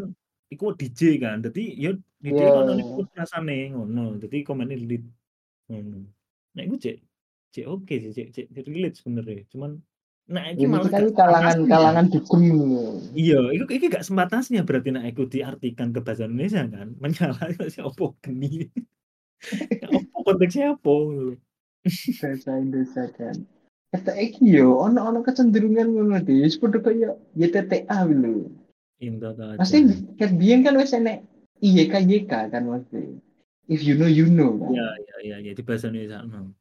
iku DJ kan, dadi ya ya Iya. dhewe nonton iku rasane ngono, dadi komennya lead, Nek iku cek cek oke sih, cek cek relate sebenarnya, cuman iki Ini malah kan kalangan kalangan dukun. Iya, iku iki gak sepantasnya berarti nek iku diartikan ke bahasa Indonesia kan, menyala iku opo geni. Opo konteksnya lho. Bahasa Indonesia kan. Kata iki yo ono ono kecenderungan ngono deh, padha kaya YTTA lho. Pasti ket biyen kan wis enek IYK YK kan mesti. If you know you know kan. Iya iya iya, di bahasa Indonesiakno.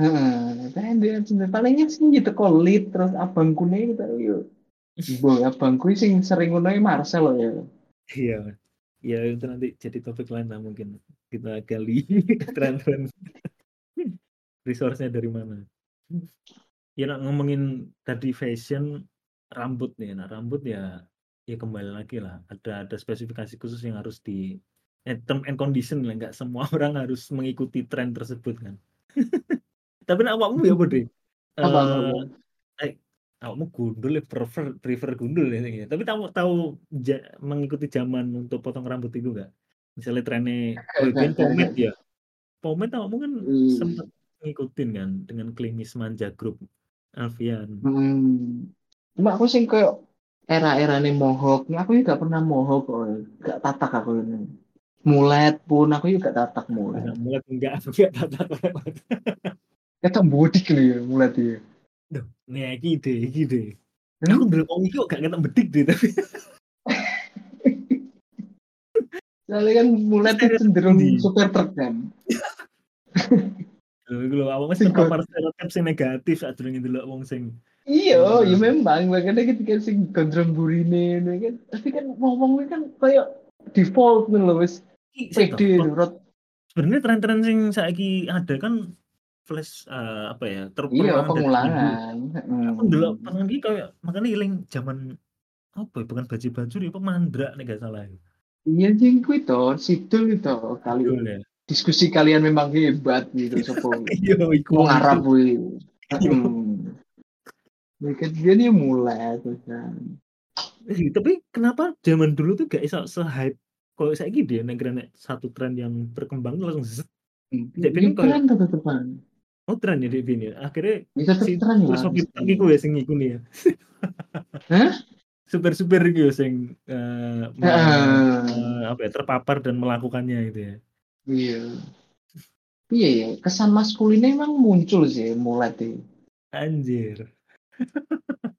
Heeh, kan dia sebenarnya palingnya sih gitu lead terus abangku nih gitu yo. Boy, abangku sing sering ngono Marcel loh ya. Iya. Ya itu nanti jadi topik lain lah mungkin. Kita gali tren-tren. Resource-nya dari mana. Ya nek ngomongin tadi fashion, rambut nih, nah rambut ya ya kembali lagi lah, ada ada spesifikasi khusus yang harus di term and condition lah, nggak semua orang harus mengikuti tren tersebut kan. Tapi nek awakmu ya Dek? Apa? Eee, eh, awakmu gundul ya prefer prefer gundul ya tapi tahu tahu ja mengikuti zaman untuk potong rambut itu nggak? Misalnya trennya kalau biyen pomade ya, pomade awakmu kan sempet Iya. ngikutin kan dengan klimis manja grup Alfian. Hmm. Cuma aku sing koyo era-erane mohawk, aku juga pernah mohawk kok, gak tatak aku ini. Mulet pun aku juga tatak mulet. mulet enggak enggak tatak Ketok bodik lho ya mulet ya. Duh, nih iki ide. Hmm? Aku wong iki kok gak ketok bedik deh tapi. Soalnya kan mulet itu cenderung ndi? supir truk kan. Lho lho Sing go terpapar stereotip sing negatif sakdurunge ndelok wong sing Iya, ya memang makanya ketika sing gondrong burine kan tapi kan ngomong kan kayak default nih loh wis pede kok nurut. sebenarnya tren-tren sing saiki ada kan flash eee, apa ya, ter Iya, dulu. pengulangan. Aku Hmm. pas iki kayak makanya eling zaman apa ya, bukan Baju-Bajur ya, apa Mandra nek gak salah. Iya jeng kuwi to, Sidul itu kali ya. diskusi kalian memang hebat gitu sopo. Iya iku. Arab kuwi. Iya. Mereka dia nih mulai terus kan. Eh, tapi kenapa zaman dulu tuh gak iso se-hype koyo saiki dia nek nek satu tren yang berkembang langsung zet. Hmm, ya koyo tren tetepan. Oh tren ya dek biyen ya? Akhirnya Ya tetep si tren lah truk iku ya sing ngikuni ya? Hah? Supir-supir iku ya sing, me Heeh. eee, apa ya, terpapar dan melakukannya gitu ya? Iya. Iya ya, kesan maskulinnya emang muncul sih mulai tuh. Anjir.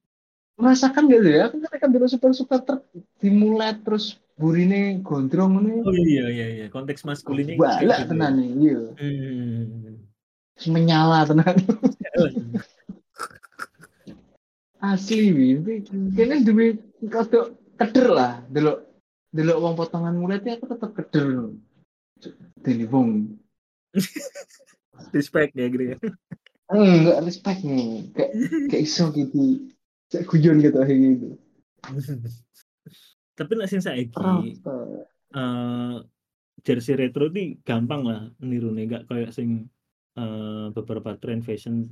Merasakan gak sih ya? Aku ketika dulu super-super truk dimulet terus burine gondrong ini Oh iya iya iya, konteks maskulinnya kayak balak gitu ya? tenan nih, iya. Terus menyala tenan. Asli wi, kayaknya duwe rada keder lah, delok delok wong potongan muletnya aku tetep keder. Dene wong Respect ya gitu ya. Enggak respect nih, kayak kayak iso gitu. Kayak guyon gitu akhirnya gitu. Tapi nek sing saiki Rata. eee, jersey retro ini gampang lah nirune, nggak kayak sing, eee, beberapa tren fashion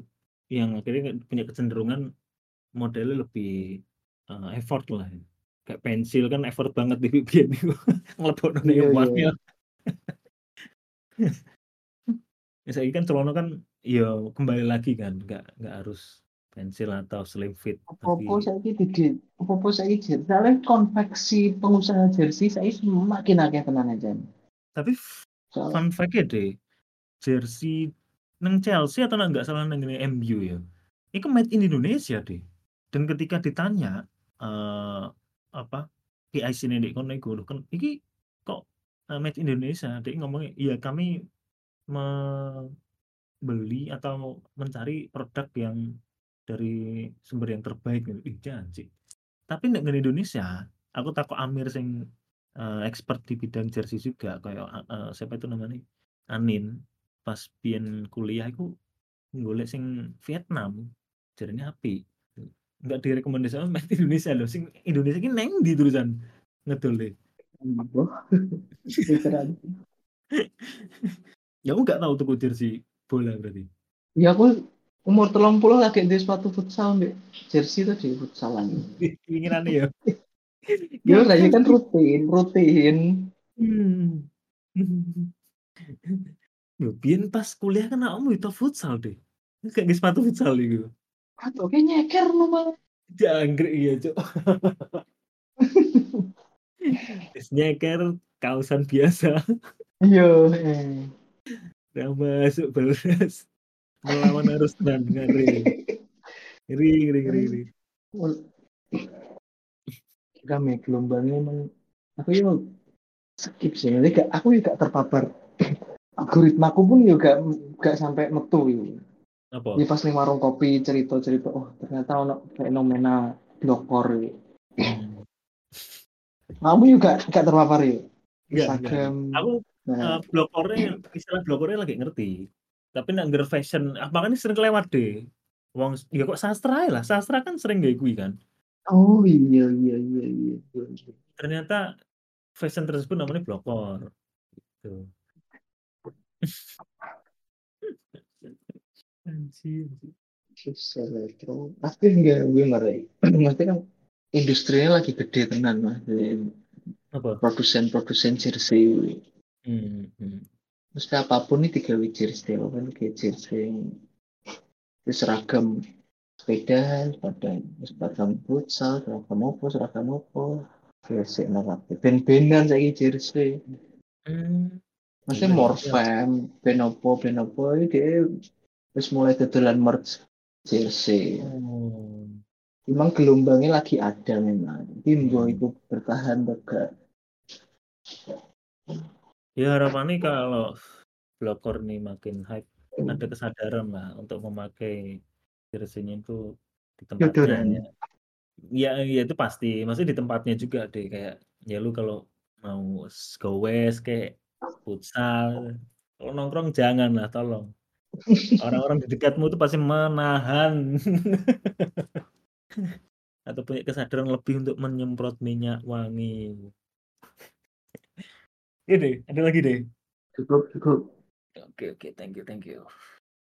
yang akhirnya punya kecenderungan modelnya lebih, eee, effort lah. Kayak pensil kan effort banget di nglebokno ning Iya emas iya. ya. Kan celana kan ya kembali lagi kan, nggak nggak harus pensil atau slim fit, tapi saiki didi apa-apa saiki jersey konveksi pengusaha jersey saiki semakin akeh tenan aja. Tapi Soal fun fact-nya deh, jersey nang Chelsea atau nang nggak salah ngene MU ya, itu made in Indonesia deh. Dan ketika ditanya, eee, apa, PIC-ne ndek kono iku, "Loh kan iki kok, eee, made in Indonesia?" Dia ngomongnya, "Iya kami membeli atau mencari produk yang dari sumber yang terbaik," gitu. Ih janji. Tapi nek Indonesia, aku takok Amir sing, eee, expert di bidang jersey juga kayak, eee, siapa itu namanya, Anin, pas biyen kuliah iku golek sing Vietnam, jarine apik. Nggak direkomendasikan made in Indonesia lho, sing Indonesia iki nang ndi tulisan ngedole. Literan. Ya aku nggak tahu tuku jersey bola berarti. Ya aku umur 30 lagi duwe sepatu futsal mbek jersey tadi futsalan. Keinginane ya. Ya ora ya kan Gagal. rutin, rutin. Hmm. Pas kuliah kan awakmu itu futsal deh. Kayak nggih sepatu futsal iku. Aduh kayak nyeker no malah. Jangkrik iya. Wis nyeker, kaosan biasa. Iya, heeh. Udah masuk balas. Melawan arus dan ngeri. Ngeri ngeri ngeri ngeri. Kami gelombangnya emang aku yo skip sih, jadi gak, aku juga terpapar algoritmaku pun juga gak sampai metu gitu. Apa? Di pas ning warung kopi cerita-cerita, oh ternyata ono fenomena blokor. Hmm. Kamu juga gak terpapar ya? Instagram. Aku Nah, eee, blokornya istilah blokornya lagi ngerti. Tapi nek ngger fashion, ah, makanya sering kelewat deh. Wong ya kok sastra ae lah, sastra kan sering gawe kuwi kan. oh iya iya iya iya. Ternyata fashion tersebut namanya blokor. Gitu. Anjir. Tapi enggak gue ngeri. Maksudnya kan industrinya lagi gede tenan mas. Apa? Produsen-produsen jersey. Hmm, hmm. Terus apa pun ini digawe jersey, kan kayak jersey terus seragam sepeda, seragam seragam futsal, seragam apa, seragam apa. Jersey naratif. Ben-benan saiki jersey. Mmm. Maksudnya Iya, iya. Morfem, ben apa, ben apa iki dia wis mulai dodolan merch jersey. Oh. Memang gelombangnya lagi ada memang. Hmm. itu bertahan tegak. Ya harapannya kalau blokor nih makin hype, ada kesadaran lah untuk memakai jersey-nya itu di tempatnya ya. Ya ya itu pasti, maksudnya di tempatnya juga deh, kayak ya lu kalau mau s gowes kek, futsal, kalau nongkrong jangan lah tolong. Orang-orang di dekatmu itu pasti menahan. Atau punya kesadaran lebih untuk menyemprot minyak wangi. Iya deh, ada lagi deh. Cukup, cukup. Oke oke, thank you thank you.